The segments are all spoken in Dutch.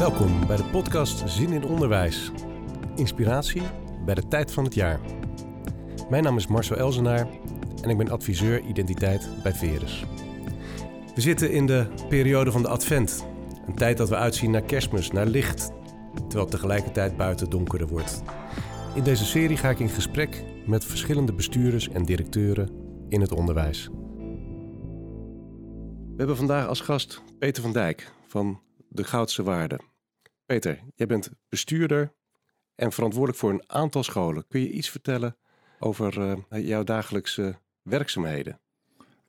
Welkom bij de podcast Zin in Onderwijs. Inspiratie bij de tijd van het jaar. Mijn naam is Marcel Elzenaar en ik ben adviseur identiteit bij Verus. We zitten in de periode van de Advent. Een tijd dat we uitzien naar kerstmis, naar licht, terwijl tegelijkertijd buiten donkerder wordt. In deze serie ga ik in gesprek met verschillende bestuurders en directeuren in het onderwijs. We hebben vandaag als gast Peter van Dijk van de Goudse Waarde. Peter, jij bent bestuurder en verantwoordelijk voor een aantal scholen. Kun je iets vertellen over uh, jouw dagelijkse werkzaamheden?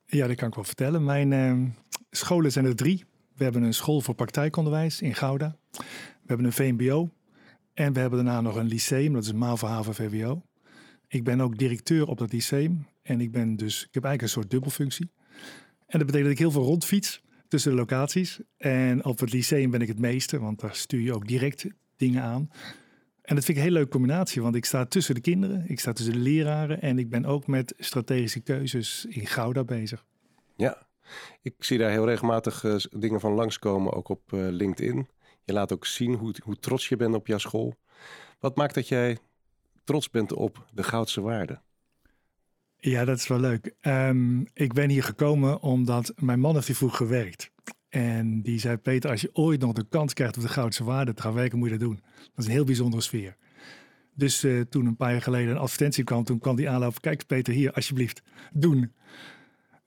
Ja, dat kan ik wel vertellen. Mijn uh, scholen zijn er drie. We hebben een school voor praktijkonderwijs in Gouda. We hebben een VMBO. En we hebben daarna nog een lyceum, dat is MAVO VWO. Ik ben ook directeur op dat lyceum. En ik ben dus, ik heb eigenlijk een soort dubbelfunctie. En dat betekent dat ik heel veel rondfiets tussen de locaties. En op het lyceum ben ik het meeste, want daar stuur je ook direct dingen aan. En dat vind ik een hele leuke combinatie, want ik sta tussen de kinderen, ik sta tussen de leraren en ik ben ook met strategische keuzes in Gouda bezig. Ja, ik zie daar heel regelmatig uh, dingen van langskomen, ook op uh, LinkedIn. Je laat ook zien hoe, hoe trots je bent op jouw school. Wat maakt dat jij trots bent op de Goudse waarde? Ja, dat is wel leuk. Um, ik ben hier gekomen omdat mijn man heeft hier vroeg gewerkt. En die zei, Peter, als je ooit nog de kans krijgt op de Goudse Waarde te gaan werken, moet je dat doen. Dat is een heel bijzondere sfeer. Dus uh, toen een paar jaar geleden een advertentie kwam, toen kwam die aanloop, kijk Peter, hier, alsjeblieft, doen.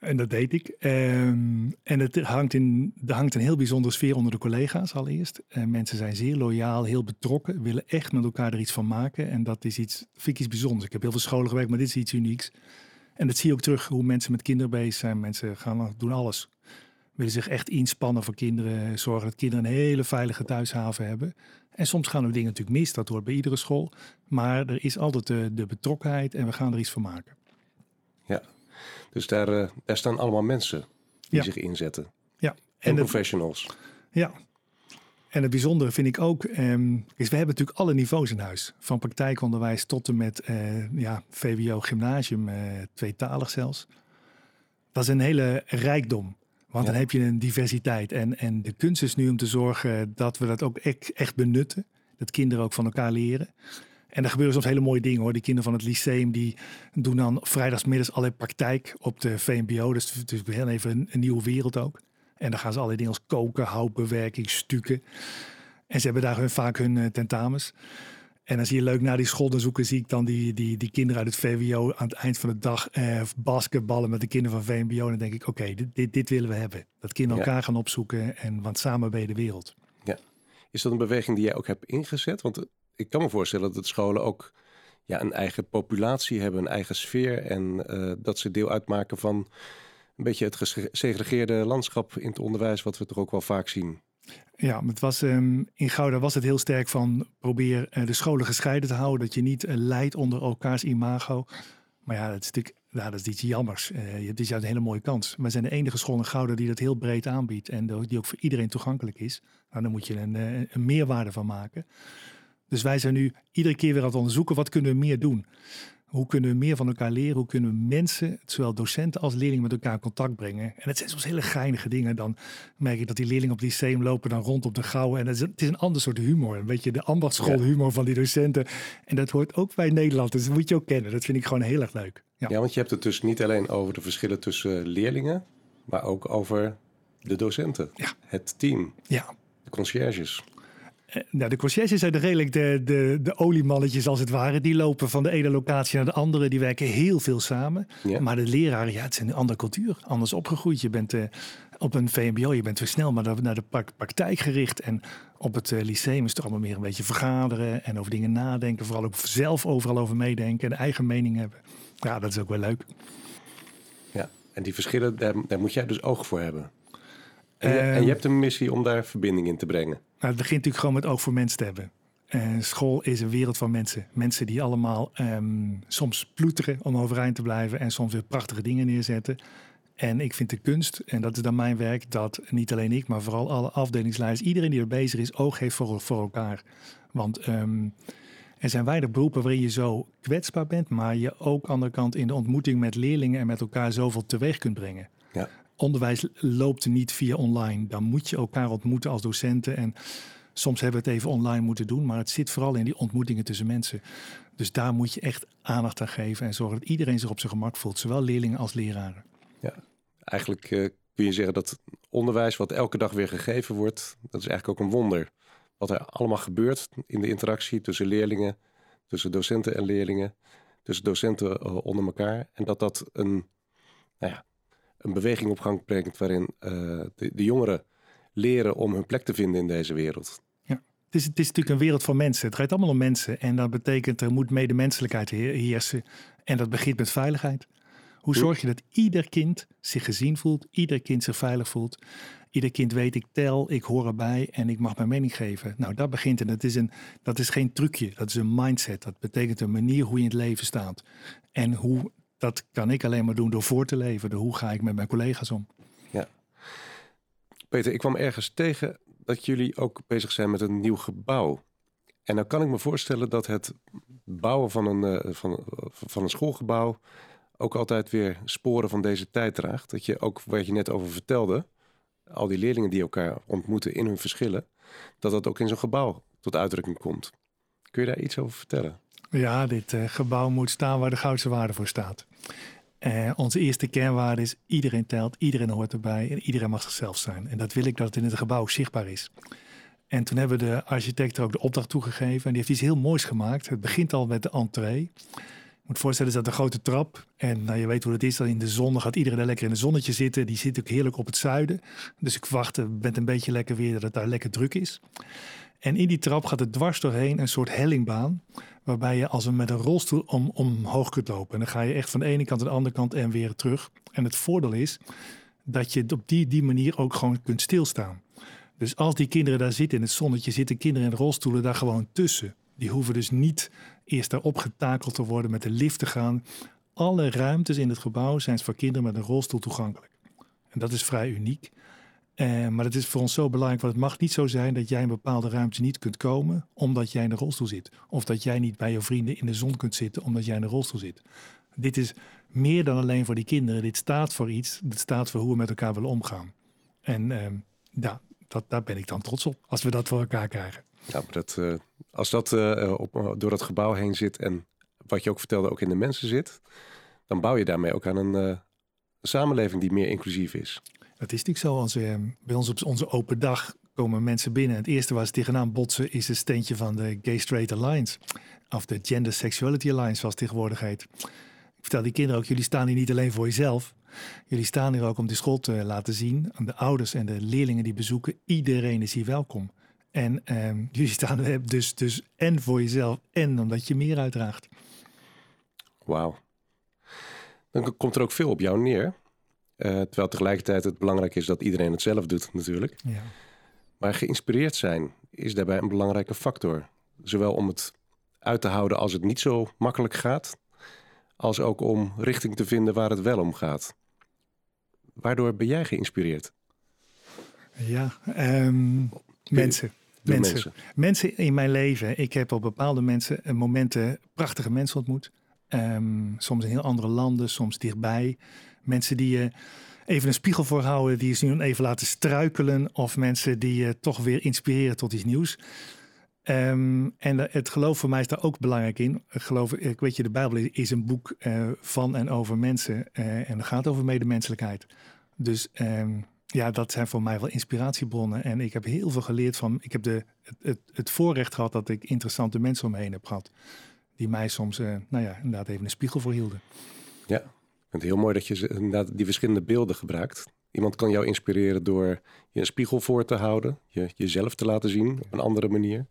En dat deed ik. Um, en het hangt in, er hangt een heel bijzondere sfeer onder de collega's allereerst. Uh, mensen zijn zeer loyaal, heel betrokken, willen echt met elkaar er iets van maken. En dat is iets, vind iets bijzonders. Ik heb heel veel scholen gewerkt, maar dit is iets unieks. En dat zie je ook terug hoe mensen met kinderen bezig zijn. Mensen gaan, doen alles. Willen zich echt inspannen voor kinderen. Zorgen dat kinderen een hele veilige thuishaven hebben. En soms gaan er dingen natuurlijk mis. Dat hoort bij iedere school. Maar er is altijd de, de betrokkenheid en we gaan er iets van maken. Ja, dus daar, uh, daar staan allemaal mensen die zich inzetten. Ja. En, en professionals. ja, en het bijzondere vind ik ook, um, is we hebben natuurlijk alle niveaus in huis. Van praktijkonderwijs tot en met uh, ja, VWO, gymnasium, uh, tweetalig zelfs. Dat is een hele rijkdom. Want dan heb je een diversiteit. En, en de kunst is nu om te zorgen dat we dat ook echt, echt benutten. Dat kinderen ook van elkaar leren. En er gebeuren soms hele mooie dingen hoor. Die kinderen van het lyceum die doen dan vrijdagsmiddags allerlei praktijk op de VMBO. Dus het is heel even een, een nieuwe wereld ook. En dan gaan ze allerlei dingen als koken, houtbewerking, stukken. En ze hebben daar hun, vaak hun uh, tentamens. En dan zie je leuk naar die school zoeken, zie ik dan die, die, die kinderen uit het VWO aan het eind van de dag eh, basketballen met de kinderen van VMBO. En dan denk ik, oké, dit, dit, dit, willen we hebben. Dat kinderen elkaar gaan opzoeken en want samen bij de wereld. Ja. Is dat een beweging die jij ook hebt ingezet? Want eh, ik kan me voorstellen dat scholen ook ja, een eigen populatie hebben, een eigen sfeer. En uh, dat ze deel uitmaken van een beetje het gesegregeerde landschap in het onderwijs, wat we toch ook wel vaak zien. Ja, het was, um, in Gouda was het heel sterk van probeer uh, de scholen gescheiden te houden, dat je niet uh, leidt onder elkaars imago. Maar ja, dat is natuurlijk nou, dat is iets jammers. Uh, het is juist een hele mooie kans. We zijn de enige school in Gouda die dat heel breed aanbiedt en die ook voor iedereen toegankelijk is. Nou, dan moet je een meerwaarde van maken. Dus wij zijn nu iedere keer weer aan het onderzoeken, wat kunnen we meer doen? Hoe kunnen we meer van elkaar leren? Hoe kunnen we mensen, zowel docenten als leerlingen, met elkaar in contact brengen? En het zijn soms hele geinige dingen. Dan merk ik dat die leerlingen op het lyceum lopen dan rond op de gouwen. En het is, een, het is een ander soort humor. Een beetje de ambachtsschoolhumor van die docenten. En dat hoort ook bij Nederland. Dus dat moet je ook kennen. Dat vind ik gewoon heel erg leuk. Ja, ja want je hebt het dus niet alleen over de verschillen tussen leerlingen, maar ook over de docenten. Ja. Het team. Ja. De conciërges. Eh, nou, de conciërges zijn redelijk de, de, de oliemannetjes als het ware. Die lopen van de ene locatie naar de andere. Die werken heel veel samen. Ja. Maar de leraren, ja, het is een andere cultuur. Anders opgegroeid. Je bent uh, op een VMBO, je bent weer snel maar naar de praktijk gericht. En op het uh, lyceum is het allemaal meer een beetje vergaderen. En over dingen nadenken. Vooral ook zelf overal over meedenken. En eigen mening hebben. Ja, dat is ook wel leuk. Ja, en die verschillen, daar, daar moet jij dus oog voor hebben. En en je, hebt een missie om daar verbinding in te brengen. Nou, het begint natuurlijk gewoon met oog voor mensen te hebben. Uh, school is een wereld van mensen. Mensen die allemaal um, soms ploeteren om overeind te blijven en soms weer prachtige dingen neerzetten. En ik vind de kunst, en dat is dan mijn werk, dat niet alleen ik, maar vooral alle afdelingsleiders, iedereen die er bezig is, oog heeft voor, voor elkaar. Want um, er zijn weinig beroepen waarin je zo kwetsbaar bent, maar je ook aan de andere kant in de ontmoeting met leerlingen en met elkaar zoveel teweeg kunt brengen. Ja. Onderwijs loopt niet via online. Dan moet je elkaar ontmoeten als docenten. En soms hebben we het even online moeten doen, maar het zit vooral in die ontmoetingen tussen mensen. Dus daar moet je echt aandacht aan geven en zorgen dat iedereen zich op zijn gemak voelt, zowel leerlingen als leraren. Ja, eigenlijk uh, kun je zeggen dat onderwijs wat elke dag weer gegeven wordt, dat is eigenlijk ook een wonder. Wat er allemaal gebeurt in de interactie tussen leerlingen, tussen docenten en leerlingen, tussen docenten uh, onder elkaar. En dat dat een, nou ja, een beweging op gang brengt waarin de, de jongeren leren om hun plek te vinden in deze wereld. Ja, het is, het is natuurlijk een wereld van mensen. Het gaat allemaal om mensen. En dat betekent er moet medemenselijkheid heersen. En dat begint met veiligheid. Hoe zorg je dat ieder kind zich gezien voelt, ieder kind zich veilig voelt, ieder kind weet ik tel, ik hoor erbij en ik mag mijn mening geven. Nou, dat begint en dat is, een, dat is geen trucje, dat is een mindset. Dat betekent een manier hoe je in het leven staat. En hoe, dat kan ik alleen maar doen door voor te leven. Hoe ga ik met mijn collega's om. Ja. Peter, ik kwam ergens tegen dat jullie ook bezig zijn met een nieuw gebouw. En dan kan ik me voorstellen dat het bouwen van een, uh, van, van een schoolgebouw ook altijd weer sporen van deze tijd draagt. Dat je ook, waar je net over vertelde, al die leerlingen die elkaar ontmoeten in hun verschillen, dat dat ook in zo'n gebouw tot uitdrukking komt. Kun je daar iets over vertellen? Ja, dit uh, gebouw moet staan waar de goudse waarde voor staat. Uh, onze eerste kernwaarde is iedereen telt, iedereen hoort erbij en iedereen mag zichzelf zijn. En dat wil ik dat het in het gebouw zichtbaar is. En toen hebben de architect er ook de opdracht toegegeven en die heeft iets heel moois gemaakt. Het begint al met de entree moet voorstellen, dat een grote trap. En nou, je weet hoe het is, dan in de zon gaat iedereen daar lekker in het zonnetje zitten. Die zit ook heerlijk op het zuiden. Dus ik wacht met een beetje lekker weer dat het daar lekker druk is. En in die trap gaat het dwars doorheen een soort hellingbaan. Waarbij je als een met een rolstoel om, omhoog kunt lopen. En dan ga je echt van de ene kant naar de andere kant en weer terug. En het voordeel is dat je op die, die manier ook gewoon kunt stilstaan. Dus als die kinderen daar zitten in het zonnetje, zitten kinderen in rolstoelen daar gewoon tussen. Die hoeven dus niet eerst daarop getakeld te worden, met de lift te gaan. Alle ruimtes in het gebouw zijn voor kinderen met een rolstoel toegankelijk. En dat is vrij uniek. Eh, maar het is voor ons zo belangrijk, want het mag niet zo zijn dat jij in bepaalde ruimte niet kunt komen omdat jij in de rolstoel zit. Of dat jij niet bij je vrienden in de zon kunt zitten omdat jij in de rolstoel zit. Dit is meer dan alleen voor die kinderen. Dit staat voor iets. Dit staat voor hoe we met elkaar willen omgaan. En ja, dat, daar ben ik dan trots op als we dat voor elkaar krijgen. Ja, maar dat, uh, als dat uh, op, door dat gebouw heen zit en wat je ook vertelde ook in de mensen zit, dan bouw je daarmee ook aan een samenleving die meer inclusief is. Dat is natuurlijk zo. Als we, bij ons op onze open dag komen mensen binnen. Het eerste waar ze tegenaan botsen is het steentje van de Gay Straight Alliance. Of de Gender Sexuality Alliance, zoals tegenwoordig heet. Ik vertel die kinderen ook, jullie staan hier niet alleen voor jezelf. Jullie staan hier ook om de school te laten zien aan de ouders en de leerlingen die bezoeken. Iedereen is hier welkom. En um, jullie staan dus, dus en voor jezelf en omdat je meer uitdraagt. Wauw. Dan komt er ook veel op jou neer. Uh, terwijl tegelijkertijd het belangrijk is dat iedereen het zelf doet natuurlijk. Ja. Maar geïnspireerd zijn is daarbij een belangrijke factor. Zowel om het uit te houden als het niet zo makkelijk gaat, als ook om richting te vinden waar het wel om gaat. Waardoor ben jij geïnspireerd? Ja, um, mensen. Mensen. mensen. in mijn leven. Ik heb op bepaalde mensen, eh, momenten prachtige mensen ontmoet. Um, soms in heel andere landen, soms dichtbij. Mensen die je even een spiegel voorhouden, die je zien even laten struikelen. Of mensen die je toch weer inspireren tot iets nieuws. Um, en het geloof voor mij is daar ook belangrijk in. Geloof, ik weet je, de Bijbel is een boek uh, van en over mensen. En het gaat over medemenselijkheid. Dus um, ja, dat zijn voor mij wel inspiratiebronnen. En ik heb heel veel geleerd van. Ik heb de, het, het, voorrecht gehad dat ik interessante mensen om me heen heb gehad. Die mij soms, uh, nou ja, inderdaad even een spiegel voor hielden. Ja, het heel mooi dat je inderdaad die verschillende beelden gebruikt. Iemand kan jou inspireren door je een spiegel voor te houden, je, jezelf te laten zien op een andere manier.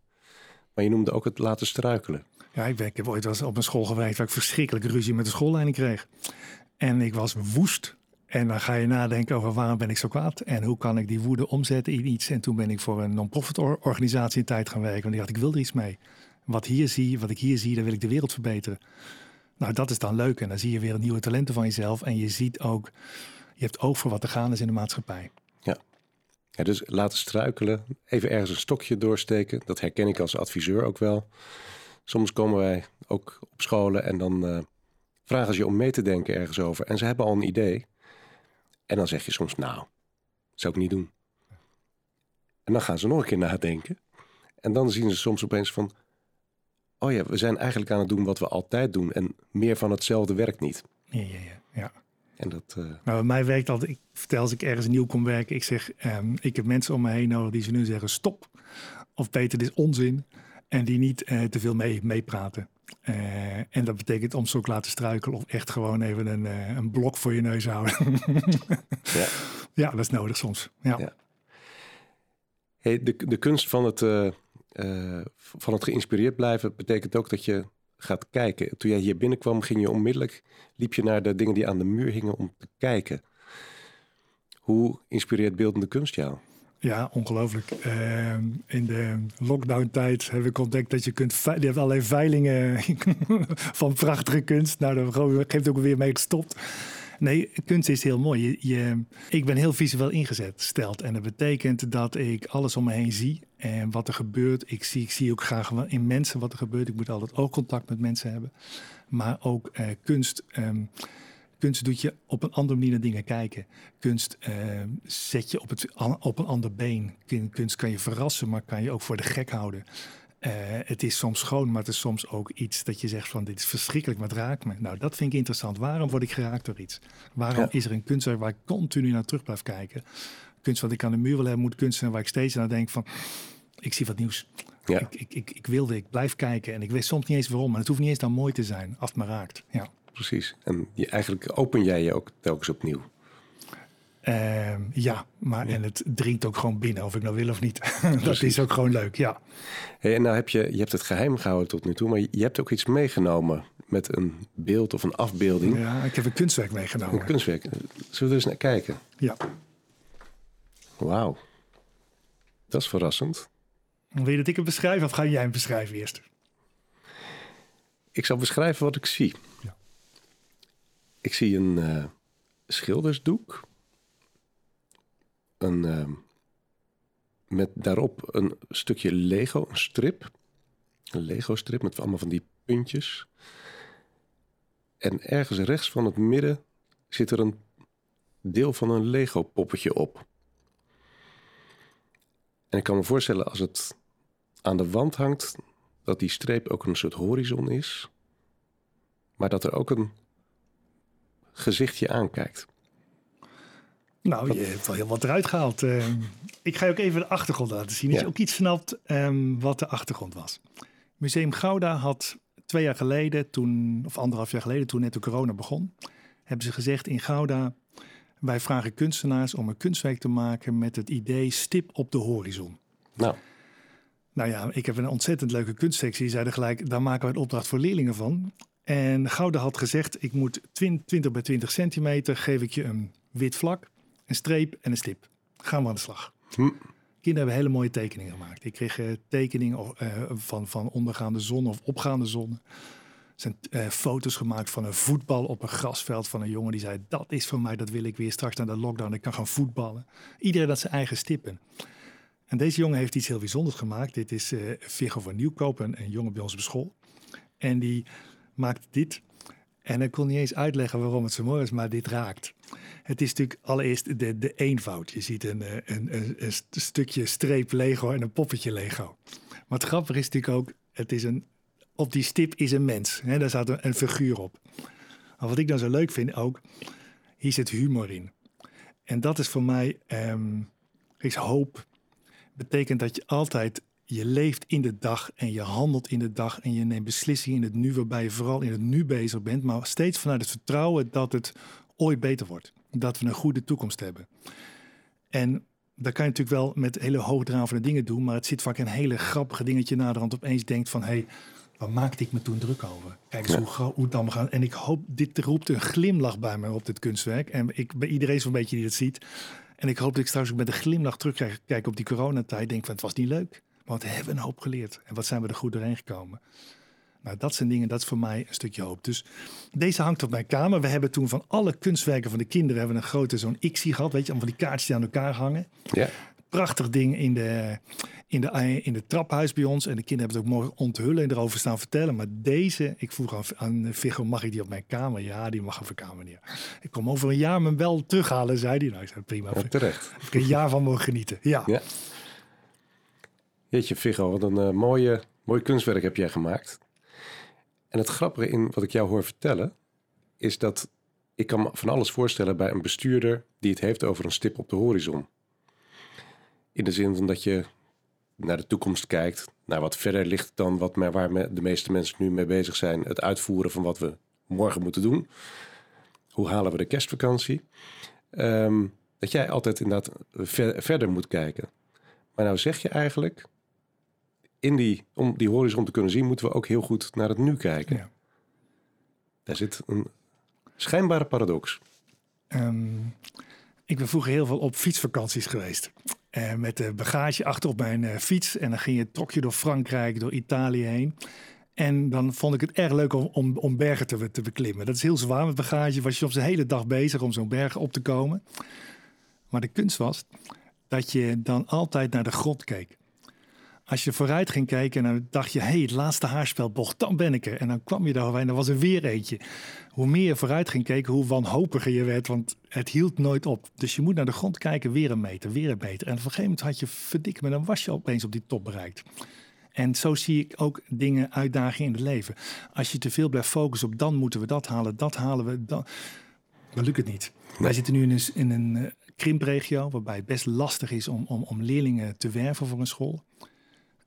Maar je noemde ook het laten struikelen. Ja, ik, ik heb ooit was op een school gewerkt waar ik verschrikkelijk ruzie met de schoolleiding kreeg. En ik was woest en dan ga je nadenken over waarom ben ik zo kwaad en hoe kan ik die woede omzetten in iets. En toen ben ik voor een non-profit organisatie in tijd gaan werken. Want ik dacht, ik wil er iets mee. Wat, hier zie, wat ik hier zie, daar wil ik de wereld verbeteren. Nou, dat is dan leuk. En dan zie je weer nieuwe talenten van jezelf. En je ziet ook, je hebt oog voor wat er gaande is in de maatschappij. Ja. ja, dus laten struikelen, even ergens een stokje doorsteken. Dat herken ik als adviseur ook wel. Soms komen wij ook op scholen en dan uh, vragen ze je om mee te denken ergens over. En ze hebben al een idee. En dan zeg je soms, nou, zou ik niet doen. En dan gaan ze nog een keer nadenken. En dan zien ze soms opeens van, oh ja, we zijn eigenlijk aan het doen wat we altijd doen. En meer van hetzelfde werkt niet. Ja, ja, ja. ja. En dat, uh... Nou, bij mij werkt altijd, ik vertel als ik ergens nieuw kom werken, ik zeg, um, ik heb mensen om me heen nodig die ze nu zeggen stop. Of Peter, dit is onzin. En die niet uh, te veel mee, meepraten. Uh, en dat betekent om ze ook laten struikelen of echt gewoon even een, een blok voor je neus houden. ja. ja, dat is nodig soms. Ja. ja. Hey, de, de kunst van het, van het geïnspireerd blijven betekent ook dat je gaat kijken. Toen jij hier binnenkwam, ging je onmiddellijk, liep je naar de dingen die aan de muur hingen om te kijken. Hoe inspireert beeldende kunst jou? Ja, ongelooflijk. Uh, in de lockdown-tijd heb ik ontdekt dat je kunt. Je hebt allerlei veilingen van prachtige kunst. Nou, dat geeft ook weer mee gestopt. Nee, kunst is heel mooi. Je, ik ben heel visueel ingezet, stelt. En dat betekent dat ik alles om me heen zie en wat er gebeurt. Ik zie, ik zie ook graag in mensen wat er gebeurt. Ik moet altijd oogcontact met mensen hebben. Maar ook uh, kunst. Um, kunst doet je op een andere manier naar dingen kijken. Kunst uh, zet je op, het, op een ander been. Kunst kan je verrassen, maar kan je ook voor de gek houden. Uh, het is soms schoon, maar het is soms ook iets dat je zegt van dit is verschrikkelijk, maar het raakt me. Nou, dat vind ik interessant. Waarom word ik geraakt door iets? Waarom is er een kunstwerk waar ik continu naar terug blijf kijken? Kunst wat ik aan de muur wil hebben, moet kunst zijn waar ik steeds naar denk van ik zie wat nieuws. Ja. Ik, ik, ik, ik wilde, ik blijf kijken en ik weet soms niet eens waarom. Maar het hoeft niet eens dan mooi te zijn, het maar raakt. Ja. Precies. En je, eigenlijk open jij je ook telkens opnieuw. Uh, ja, maar en het dringt ook gewoon binnen, of ik nou wil of niet. dat is ook gewoon leuk, ja. Hey, en nou heb je, je hebt het geheim gehouden tot nu toe, maar je hebt ook iets meegenomen met een beeld of een afbeelding. Ja, ik heb een kunstwerk meegenomen. Een kunstwerk. Zullen we eens naar kijken? Ja. Wauw. Dat is verrassend. Wil je dat ik het beschrijf of ga jij hem beschrijven eerst? Ik zal beschrijven wat ik zie. Ja. Ik zie een uh, schildersdoek een, uh, met daarop een stukje Lego, een strip. Een Lego-strip met allemaal van die puntjes. En ergens rechts van het midden zit er een deel van een Lego-poppetje op. En ik kan me voorstellen als het aan de wand hangt, dat die streep ook een soort horizon is. Maar dat er ook een gezichtje aankijkt. Nou, je hebt wel heel wat eruit gehaald. Uh, ik ga je ook even de achtergrond laten zien. Dat je ook iets snapt um, wat de achtergrond was. Museum Gouda had twee jaar geleden, toen, of anderhalf jaar geleden, toen net de corona begon, hebben ze gezegd in Gouda: wij vragen kunstenaars om een kunstwerk te maken met het idee stip op de horizon. Nou. Nou ja, ik heb een ontzettend leuke kunstsectie. Zeiden gelijk, daar maken we een opdracht voor leerlingen van. En Gouda had gezegd, ik moet 20 bij 20 centimeter, geef ik je een wit vlak een streep en een stip. Gaan we aan de slag. Hm. Kinderen hebben hele mooie tekeningen gemaakt. Ik kreeg uh, tekeningen uh, van, van ondergaande zon of opgaande zon. Er zijn uh, foto's gemaakt van een voetbal op een grasveld van een jongen die zei: Dat is voor mij, dat wil ik weer straks naar de lockdown. Ik kan gaan voetballen. Iedereen dat zijn eigen stippen. En deze jongen heeft iets heel bijzonders gemaakt. Dit is uh, van Nieuwkoop, een, jongen bij ons op school. En die maakt dit. En ik kon niet eens uitleggen waarom het zo mooi is, maar dit raakt. Het is natuurlijk allereerst de, de eenvoud. Je ziet een, eh, een, een, een stukje streep Lego en een poppetje Lego. Maar het is natuurlijk ook, het is een, op die stip is een mens. Hè? Daar staat een, figuur op. Maar wat ik dan zo leuk vind ook, hier zit humor in. En dat is voor mij, um, is hoop. Betekent dat je altijd je leeft in de dag en je handelt in de dag en je neemt beslissingen in het nu, waarbij je vooral in het nu bezig bent, maar steeds vanuit het vertrouwen dat het ooit beter wordt. Dat we een goede toekomst hebben. En daar kan je natuurlijk wel met hele hoogdravende dingen doen, maar het zit vaak een hele grappige dingetje naderhand opeens denkt van hé, hey, waar maakte ik me toen druk over? Kijk eens hoe, hoe dan gaat. En ik hoop, dit roept een glimlach bij me op dit kunstwerk. En ik, bij iedereen zo'n beetje die het ziet. En ik hoop dat ik straks ook met een glimlach terugkijk op die coronatijd. Denk van het was niet leuk. Maar we hebben een hoop geleerd. En wat zijn we er goed doorheen gekomen. Nou, dat zijn dingen, dat is voor mij een stukje hoop. Dus deze hangt op mijn kamer. We hebben toen van alle kunstwerken van de kinderen hebben een grote zo'n Xie gehad. Weet je, allemaal van die kaartjes die aan elkaar hangen. Ja. Prachtig ding in de, in de, in de traphuis bij ons. En de kinderen hebben het ook mogen onthullen en erover staan vertellen. Maar deze, ik vroeg aan, aan Figo, mag ik die op mijn kamer? Ja, die mag op mijn kamer neer. Ik kom over een jaar me wel terughalen, zei hij. Nou, ik zei prima. Ja, terecht. Ik een jaar van mogen genieten, ja. ja. Jeetje, Figo, wat een uh, mooie, mooi kunstwerk heb jij gemaakt. En het grappige in wat ik jou hoor vertellen, is dat ik kan me van alles voorstellen bij een bestuurder die het heeft over een stip op de horizon. In de zin van dat je naar de toekomst kijkt, naar wat verder ligt dan wat, waar de meeste mensen nu mee bezig zijn. Het uitvoeren van wat we morgen moeten doen. Hoe halen we de kerstvakantie? Ehm, dat jij altijd inderdaad verder moet kijken. Maar nou zeg je eigenlijk, in die, om die horizon te kunnen zien, moeten we ook heel goed naar het nu kijken. Ja. Daar zit een schijnbare paradox. Ehm, ik ben vroeger heel veel op fietsvakanties geweest. Uh, met de bagage achter op mijn uh, fiets. En dan ging je, trok je door Frankrijk, door Italië heen. En dan vond ik het erg leuk om, om, bergen te, te, beklimmen. Dat is heel zwaar met bagage. Was je op de hele dag bezig om zo'n berg op te komen. Maar de kunst was dat je dan altijd naar de grond keek. Als je vooruit ging kijken en dan dacht je, hé, hey, het laatste haarspelbocht, dan ben ik er. En dan kwam je daar en dan was er weer eentje. Hoe meer je vooruit ging kijken, hoe wanhopiger je werd, want het hield nooit op. Dus je moet naar de grond kijken, weer een meter, weer een meter. En op een gegeven moment had je verdikt, maar dan was je opeens op die top bereikt. En zo zie ik ook dingen, uitdagingen in het leven. Als je te veel blijft focussen op dan moeten we dat halen, dat halen we, dan, dan lukt het niet. Wij zitten nu in een, in een uh, krimpregio waarbij het best lastig is om, om, om leerlingen te werven voor een school.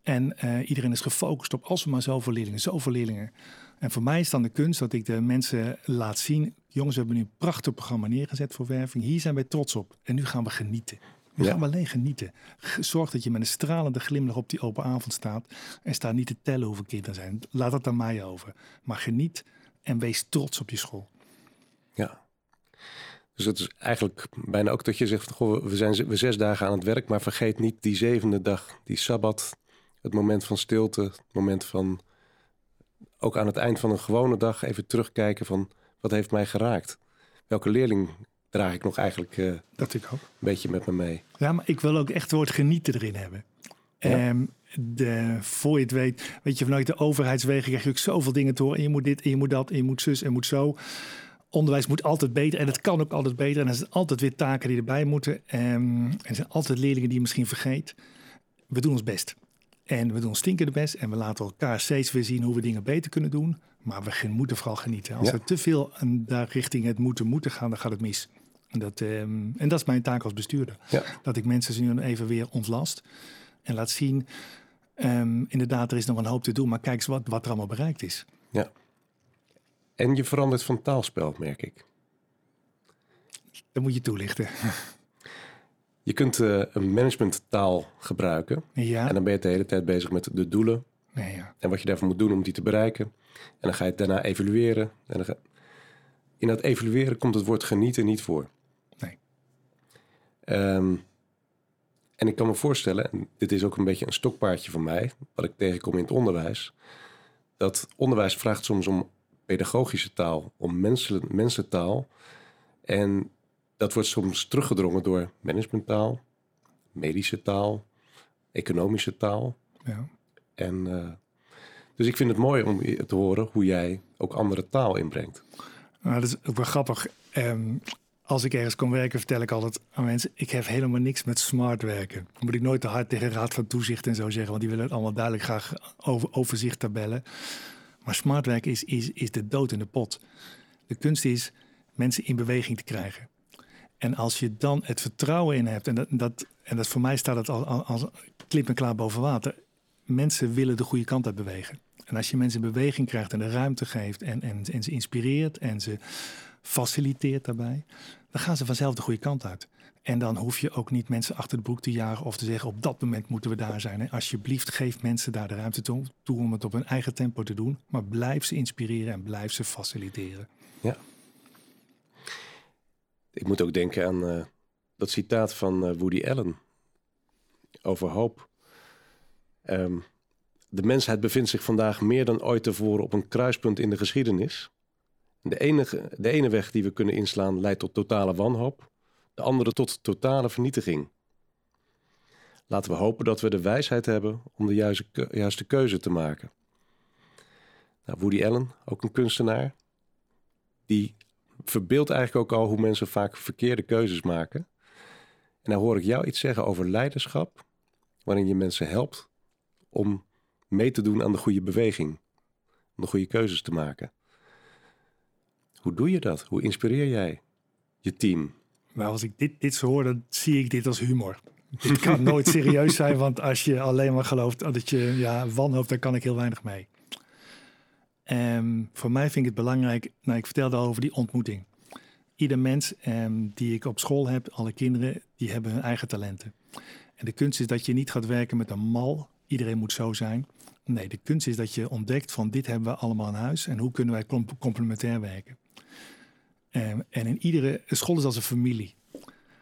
En uh, iedereen is gefocust op als we maar zoveel leerlingen, zoveel leerlingen. En voor mij is dan de kunst dat ik de mensen laat zien. Jongens, we hebben nu een prachtig programma neergezet voor werving. Hier zijn wij trots op. En nu gaan we genieten. Nu gaan we alleen genieten. Zorg dat je met een stralende glimlach op die open avond staat. En sta niet te tellen hoeveel kinderen zijn. Laat dat aan mij over. Maar geniet en wees trots op je school. Ja. Dus het is eigenlijk bijna ook dat je zegt: goh, we zijn we zes dagen aan het werk, maar vergeet niet die zevende dag, die sabbat, het moment van stilte, het moment van ook aan het eind van een gewone dag even terugkijken van wat heeft mij geraakt? Welke leerling draag ik nog eigenlijk uh, dat ik ook. een beetje met me mee? Ja, maar ik wil ook echt het woord genieten erin hebben. Ja. Um, de, voor je het weet, weet je, vanuit de overheidswegen krijg je ook zoveel dingen te horen. En je moet dit, en je moet dat, en je moet zus, en moet zo. Onderwijs moet altijd beter en het kan ook altijd beter. En er zijn altijd weer taken die erbij moeten. Um, er zijn altijd leerlingen die je misschien vergeet. We doen ons best. En we doen stinken de best en we laten elkaar steeds weer zien hoe we dingen beter kunnen doen. Maar we moeten vooral genieten. Als we te veel daar richting het moeten moeten gaan, dan gaat het mis. En dat, um, en dat is mijn taak als bestuurder. Ja. Dat ik mensen nu even weer ontlast en laat zien. Um, inderdaad, er is nog een hoop te doen, maar kijk eens wat, wat er allemaal bereikt is. Ja. En je verandert van taalspel, merk ik. Dat moet je toelichten. Je kunt uh, een managementtaal gebruiken. Ja. En dan ben je de hele tijd bezig met de doelen. ja. En wat je daarvoor moet doen om die te bereiken. En dan ga je het daarna evalueren. En dan In dat evalueren komt het woord genieten niet voor. Nee. Um, en ik kan me voorstellen, en dit is ook een beetje een stokpaardje van mij, wat ik tegenkom in het onderwijs, dat onderwijs vraagt soms om pedagogische taal, om mensen, mensentaal. En dat wordt soms teruggedrongen door managementtaal, medische taal, economische taal. Ja. En, uh, dus ik vind het mooi om te horen hoe jij ook andere taal inbrengt. Nou, dat is ook wel grappig. Um, als ik ergens kom werken, vertel ik altijd aan mensen: ik heb helemaal niks met smart werken. Dan moet ik nooit te hard tegen Raad van Toezicht en zo zeggen, want die willen het allemaal duidelijk graag over overzicht tabellen. Maar smart werken is, is, is de dood in de pot. De kunst is mensen in beweging te krijgen. En als je dan het vertrouwen in hebt, en dat, dat, en dat voor mij staat het als, als klip en klaar boven water. Mensen willen de goede kant uit bewegen. En als je mensen in beweging krijgt en de ruimte geeft en, en, en ze inspireert en ze faciliteert daarbij, dan gaan ze vanzelf de goede kant uit. En dan hoef je ook niet mensen achter de broek te jagen of te zeggen op dat moment moeten we daar zijn. Alsjeblieft, geef mensen daar de ruimte toe om het op hun eigen tempo te doen. Maar blijf ze inspireren en blijf ze faciliteren. Ja. Ik moet ook denken aan uh, dat citaat van uh, Woody Allen over hoop. Um, de mensheid bevindt zich vandaag meer dan ooit tevoren op een kruispunt in de geschiedenis. De, de ene weg die we kunnen inslaan leidt tot totale wanhoop, de andere tot totale vernietiging. Laten we hopen dat we de wijsheid hebben om de juiste, juiste keuze te maken. Nou, Woody Allen, ook een kunstenaar, die verbeeldt eigenlijk ook al hoe mensen vaak verkeerde keuzes maken. En dan hoor ik jou iets zeggen over leiderschap, waarin je mensen helpt om mee te doen aan de goede beweging, om de goede keuzes te maken. Hoe doe je dat? Hoe inspireer jij je team? Nou, als ik dit, dit zo hoor, dan zie ik dit als humor. Het kan nooit serieus zijn, want als je alleen maar gelooft dat je ja, wanhoopt, dan kan ik heel weinig mee. Um, voor mij vind ik het belangrijk, nou, ik vertelde over die ontmoeting. Ieder mens um, die ik op school heb, alle kinderen, die hebben hun eigen talenten. En de kunst is dat je niet gaat werken met een mal, iedereen moet zo zijn. Nee, de kunst is dat je ontdekt van dit hebben we allemaal in huis en hoe kunnen wij complementair werken. Um, en in iedere school is als een familie.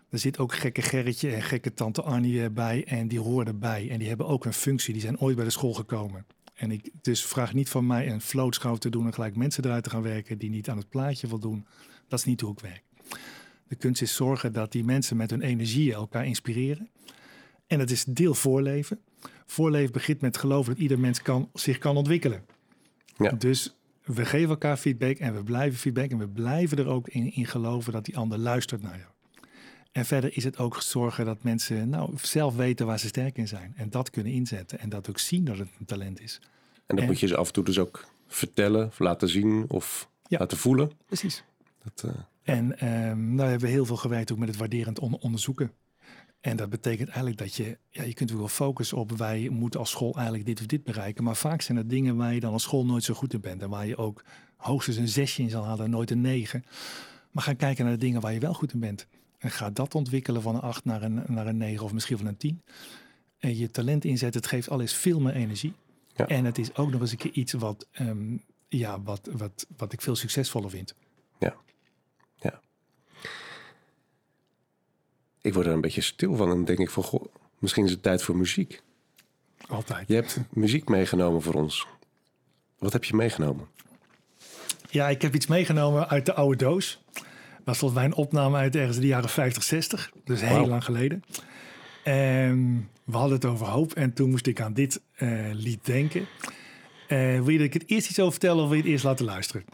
Er zit ook gekke Gerritje en gekke tante Arnie bij en die horen erbij. En die hebben ook een functie, die zijn ooit bij de school gekomen. En ik dus vraag niet van mij een floatschouw te doen en gelijk mensen eruit te gaan werken die niet aan het plaatje voldoen. Dat is niet hoe ik werk. De kunst is zorgen dat die mensen met hun energie elkaar inspireren. En het is deel voorleven. Voorleven begint met geloven dat ieder mens kan, zich kan ontwikkelen. Ja. Dus we geven elkaar feedback en we blijven feedback en we blijven er ook in, in geloven dat die ander luistert naar jou. En verder is het ook zorgen dat mensen nou, zelf weten waar ze sterk in zijn. En dat kunnen inzetten. En dat ook zien dat het een talent is. En dat moet je ze af en toe dus ook vertellen, of laten zien of laten voelen. Precies. Dat, uh... En um, nou hebben we heel veel gewerkt ook met het waarderend onderzoeken. En dat betekent eigenlijk dat je, ja, je kunt wel focussen op wij moeten als school eigenlijk dit of dit bereiken. Maar vaak zijn er dingen waar je dan als school nooit zo goed in bent. En waar je ook hoogstens een zesje in zal halen, nooit een negen. Maar ga kijken naar de dingen waar je wel goed in bent. En ga dat ontwikkelen van een 8 naar een, naar een 9 of misschien van een 10. En je talent inzetten, het geeft alles veel meer energie. Ja. En het is ook nog eens een keer iets wat, um, ja, wat, wat, wat ik veel succesvoller vind. Ja. ja. Ik word er een beetje stil van en denk ik van, goh, misschien is het tijd voor muziek. Altijd. Je hebt muziek meegenomen voor ons. Wat heb je meegenomen? Ja, ik heb iets meegenomen uit de oude doos was volgens mij een opname uit ergens de jaren 50, 60. Dus heel lang geleden. En we hadden het over hoop en toen moest ik aan dit uh, lied denken. Uh, wil je dat ik het eerst iets over vertellen of wil je het eerst laten luisteren?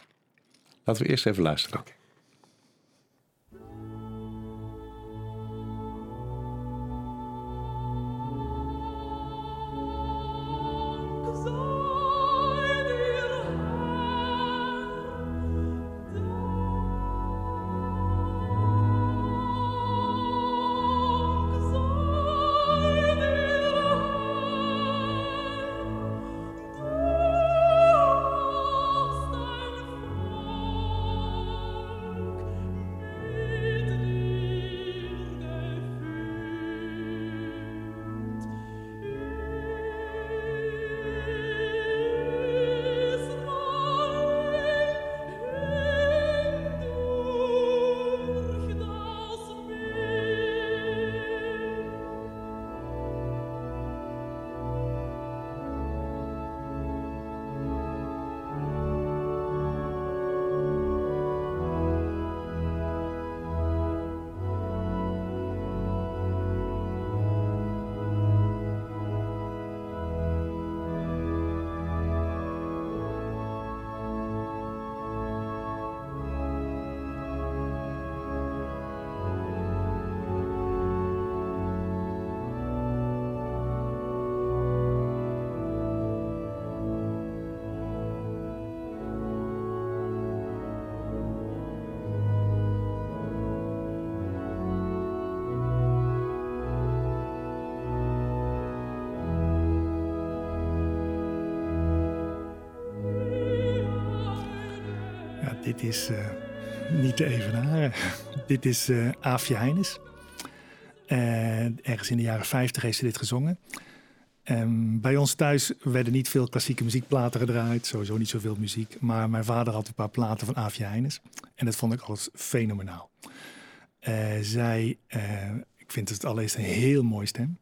Laten we eerst even luisteren. Okay. Dit is uh, niet te evenaren. dit is uh, Aafje Heines. Uh, ergens in de jaren 50 heeft ze dit gezongen. Um, bij ons thuis werden niet veel klassieke muziekplaten gedraaid. Sowieso niet zoveel muziek. Maar mijn vader had een paar platen van Aafje Heines. En dat vond ik alles fenomenaal. zij, ik vind het allereerst een heel mooi stem.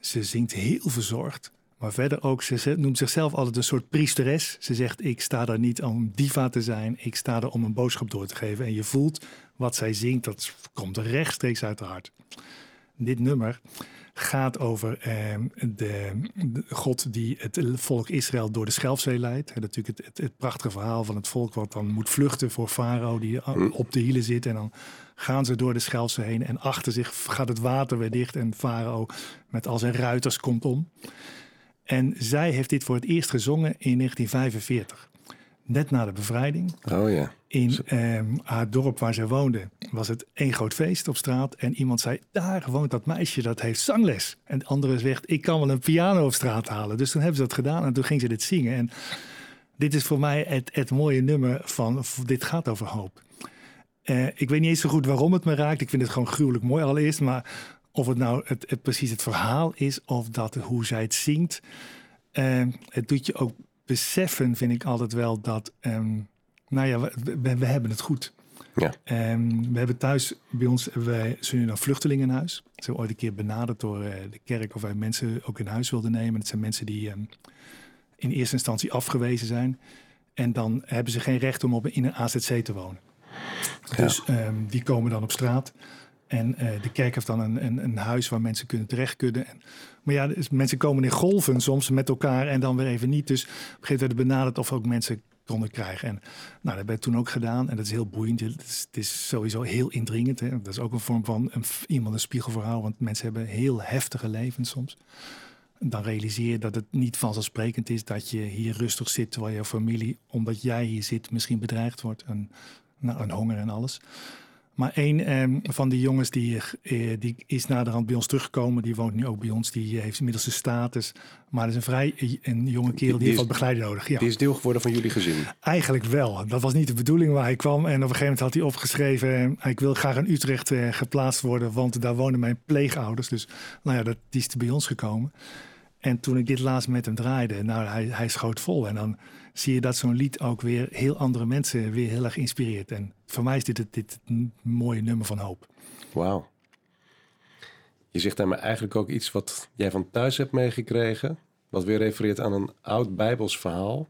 Ze zingt heel verzorgd. Maar verder ook, ze noemt zichzelf altijd een soort priesteres. Ze zegt, ik sta daar niet om diva te zijn. Ik sta er om een boodschap door te geven. En je voelt wat zij zingt, dat komt rechtstreeks uit haar hart. Dit nummer gaat over ehm, de, God die het volk Israël door de Schelfzee leidt. En natuurlijk het, het, het, prachtige verhaal van het volk wat dan moet vluchten voor Farao die hm. op de hielen zit. En dan gaan ze door de Schelfzee heen en achter zich gaat het water weer dicht en Farao met al zijn ruiters komt om. En zij heeft dit voor het eerst gezongen in 1945 net na de bevrijding. Oh ja. In ehm, haar dorp waar ze woonde was het één groot feest op straat. En iemand zei, daar woont dat meisje, dat heeft zangles. En de andere zegt, ik kan wel een piano op straat halen. Dus toen hebben ze dat gedaan en toen ging ze dit zingen. En dit is voor mij het, het mooie nummer van, dit gaat over hoop. Uh, ik weet niet eens zo goed waarom het me raakt. Ik vind het gewoon gruwelijk mooi allereerst. Maar of het nou het, het precies het verhaal is of dat hoe zij het zingt. Uh, het doet je ook beseffen, vind ik altijd wel dat, um, nou ja, we, we, hebben het goed. Ja. Um, we hebben thuis, bij ons, wij zijn nu een vluchtelingenhuis. Ze zijn ooit een keer benaderd door uh, de kerk of wij mensen ook in huis wilden nemen. Het zijn mensen die um, in eerste instantie afgewezen zijn. En dan hebben ze geen recht om op, in een AZC te wonen. Ja. Dus die komen dan op straat. En uh, de kerk heeft dan een, een, een, huis waar mensen kunnen terecht kunnen. En, maar ja, mensen komen in golven soms met elkaar en dan weer even niet. Dus op een gegeven moment werd benaderd of ook mensen konden krijgen. En nou, dat werd toen ook gedaan. En dat is heel boeiend. Het is, het is sowieso heel indringend. Hè. Dat is ook een vorm van een, iemand een spiegelverhaal. Want mensen hebben heel heftige levens soms. Dan realiseer je dat het niet vanzelfsprekend is dat je hier rustig zit terwijl je familie, omdat jij hier zit, misschien bedreigd wordt. En, nou, en honger en alles. Maar een um, van die jongens die, uh, die is naderhand bij ons teruggekomen. Die woont nu ook bij ons. Die heeft inmiddels een status. Maar dat is een vrij een jonge kerel die, die heeft wat begeleiding nodig. Ja. Die is deel geworden van jullie gezin? Eigenlijk wel. Dat was niet de bedoeling waar hij kwam. En op een gegeven moment had hij opgeschreven... ik wil graag in Utrecht geplaatst worden... want daar wonen mijn pleegouders. Dus nou ja, dat, die is bij ons gekomen. En toen ik dit laatst met hem draaide... nou, hij, hij schoot vol. En dan zie je dat zo'n lied ook weer heel andere mensen weer heel erg inspireert. En voor mij is dit, dit een mooie nummer van hoop. Wauw. Je zegt daarmee eigenlijk ook iets wat jij van thuis hebt meegekregen. Wat weer refereert aan een oud Bijbels verhaal.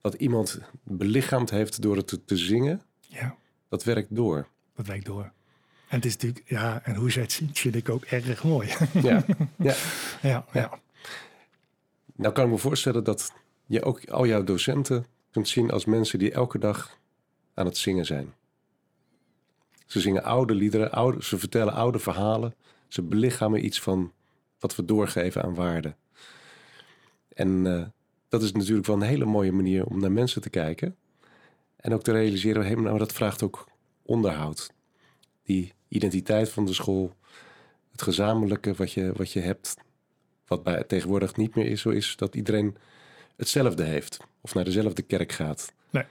Dat iemand belichaamd heeft door het te, te zingen. Ja. Dat werkt door. Dat werkt door. En het is natuurlijk, ja, en hoe zij het ziet, vind ik ook erg mooi. Ja, ja. ja, ja. Nou kan ik me voorstellen dat je ook al jouw docenten kunt zien als mensen die elke dag aan het zingen zijn. Ze zingen oude liederen, oude, ze vertellen oude verhalen, ze belichamen iets van wat we doorgeven aan waarde. En uh, dat is natuurlijk wel een hele mooie manier om naar mensen te kijken. En ook te realiseren, hey, nou, dat vraagt ook onderhoud. Die identiteit van de school, het gezamenlijke wat je, wat je hebt, wat bij, tegenwoordig niet meer is, zo is dat iedereen hetzelfde heeft of naar dezelfde kerk gaat. Nee.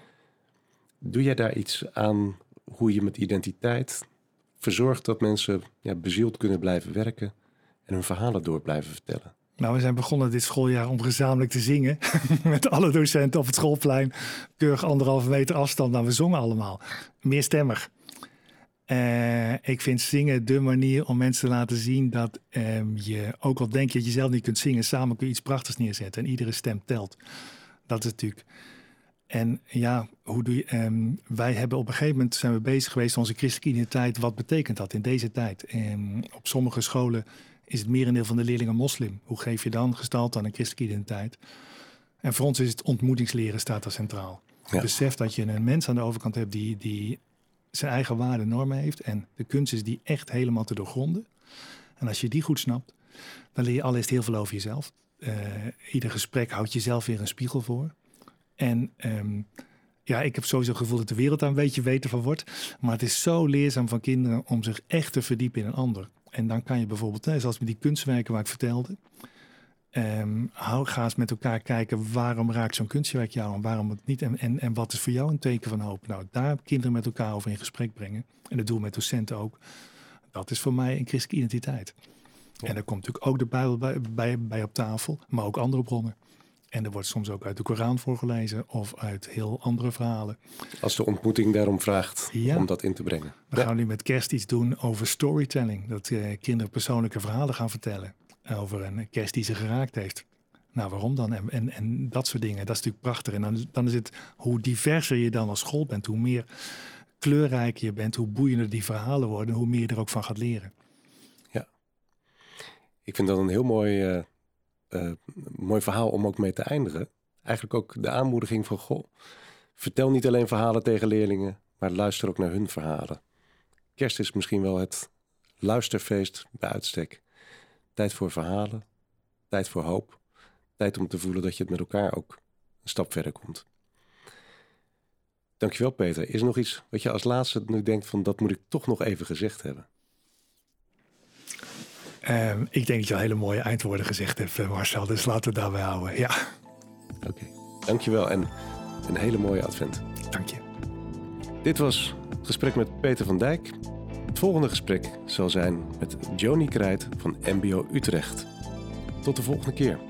Doe jij daar iets aan hoe je met identiteit verzorgt dat mensen ja, bezield kunnen blijven werken en hun verhalen door blijven vertellen? Nou, we zijn begonnen dit schooljaar om gezamenlijk te zingen. Met alle docenten op het schoolplein. Keurig anderhalve meter afstand. Nou, we zongen allemaal. Meerstemmig. Uh, ik vind zingen de manier om mensen te laten zien dat um, je, ook al denk je dat je zelf niet kunt zingen, samen kun je iets prachtigs neerzetten. En iedere stem telt. Dat is natuurlijk. En ja, hoe doe je. Um, wij hebben op een gegeven moment zijn we bezig geweest onze christelijke identiteit. Wat betekent dat in deze tijd? Um, op sommige scholen is het merendeel van de leerlingen moslim. Hoe geef je dan gestalte aan een christelijke identiteit? En voor ons is het ontmoetingsleren staat daar centraal. Ja. Besef dat je een mens aan de overkant hebt die, die zijn eigen waarden normen heeft. En de kunst is die echt helemaal te doorgronden. En als je die goed snapt, dan leer je allereerst heel veel over jezelf. Uh, ieder gesprek houdt jezelf weer een spiegel voor. En um, ja, ik heb sowieso het gevoel dat de wereld daar een beetje beter van wordt. Maar het is zo leerzaam van kinderen om zich echt te verdiepen in een ander. En dan kan je bijvoorbeeld, zoals met die kunstwerken waar ik vertelde, Um, hou, ga eens met elkaar kijken waarom raakt zo'n kunstwerk jou en waarom het niet. En, en, en wat is voor jou een teken van hoop? Nou, daar kinderen met elkaar over in gesprek brengen. En dat doen we met docenten ook. Dat is voor mij een christelijke identiteit. Ja. En daar komt natuurlijk ook de Bijbel bij, bij, bij, op tafel, maar ook andere bronnen. En er wordt soms ook uit de Koran voorgelezen of uit heel andere verhalen. Als de ontmoeting daarom vraagt ja. om dat in te brengen. We ja. gaan nu met kerst iets doen over storytelling. Dat uh, kinderen persoonlijke verhalen gaan vertellen over een kerst die ze geraakt heeft. Nou, waarom dan? En, en, en dat soort dingen. Dat is natuurlijk prachtig. En dan, dan is het hoe diverser je dan als school bent, hoe meer kleurrijk je bent, hoe boeiender die verhalen worden, hoe meer je er ook van gaat leren. Ja. Ik vind dat een heel mooi, eh, eh, mooi verhaal om ook mee te eindigen. Eigenlijk ook de aanmoediging van goh. Vertel niet alleen verhalen tegen leerlingen, maar luister ook naar hun verhalen. Kerst is misschien wel het luisterfeest bij uitstek. Tijd voor verhalen, tijd voor hoop, tijd om te voelen dat je het met elkaar ook een stap verder komt. Dankjewel Peter. Is er nog iets wat je als laatste nu denkt van dat moet ik toch nog even gezegd hebben? Ehm, ik denk dat je al hele mooie eindwoorden gezegd hebt, eh, Marcel. Dus laten we daarbij houden. Ja. Oké, okay. dankjewel en een hele mooie advent. Dank je. Dit was het gesprek met Peter van Dijk. Het volgende gesprek zal zijn met Joni Krijt van MBO Utrecht. Tot de volgende keer.